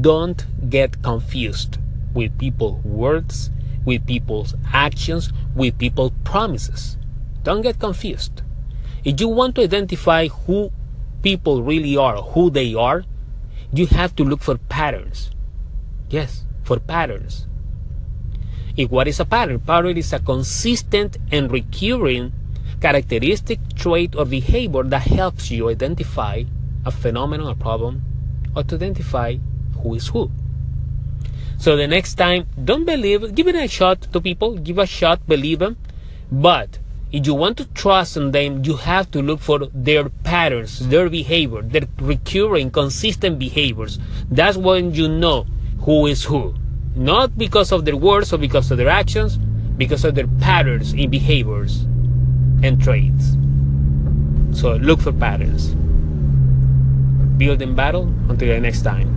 don't get confused with people's words, with people's actions, with people's promises. Don't get confused. If you want to identify who people really are, who they are, you have to look for patterns. Yes, for patterns. If what is a pattern? Pattern is a consistent and recurring characteristic trait or behavior that helps you identify a phenomenon, a problem, or to identify who is who. So the next time, don't believe, give it a shot to people, give a shot, believe them. But if you want to trust in them, you have to look for their patterns, their behavior, their recurring, consistent behaviors. That's when you know who is who. Not because of their words or because of their actions, because of their patterns in behaviors and traits. So look for patterns. Build in battle until the next time.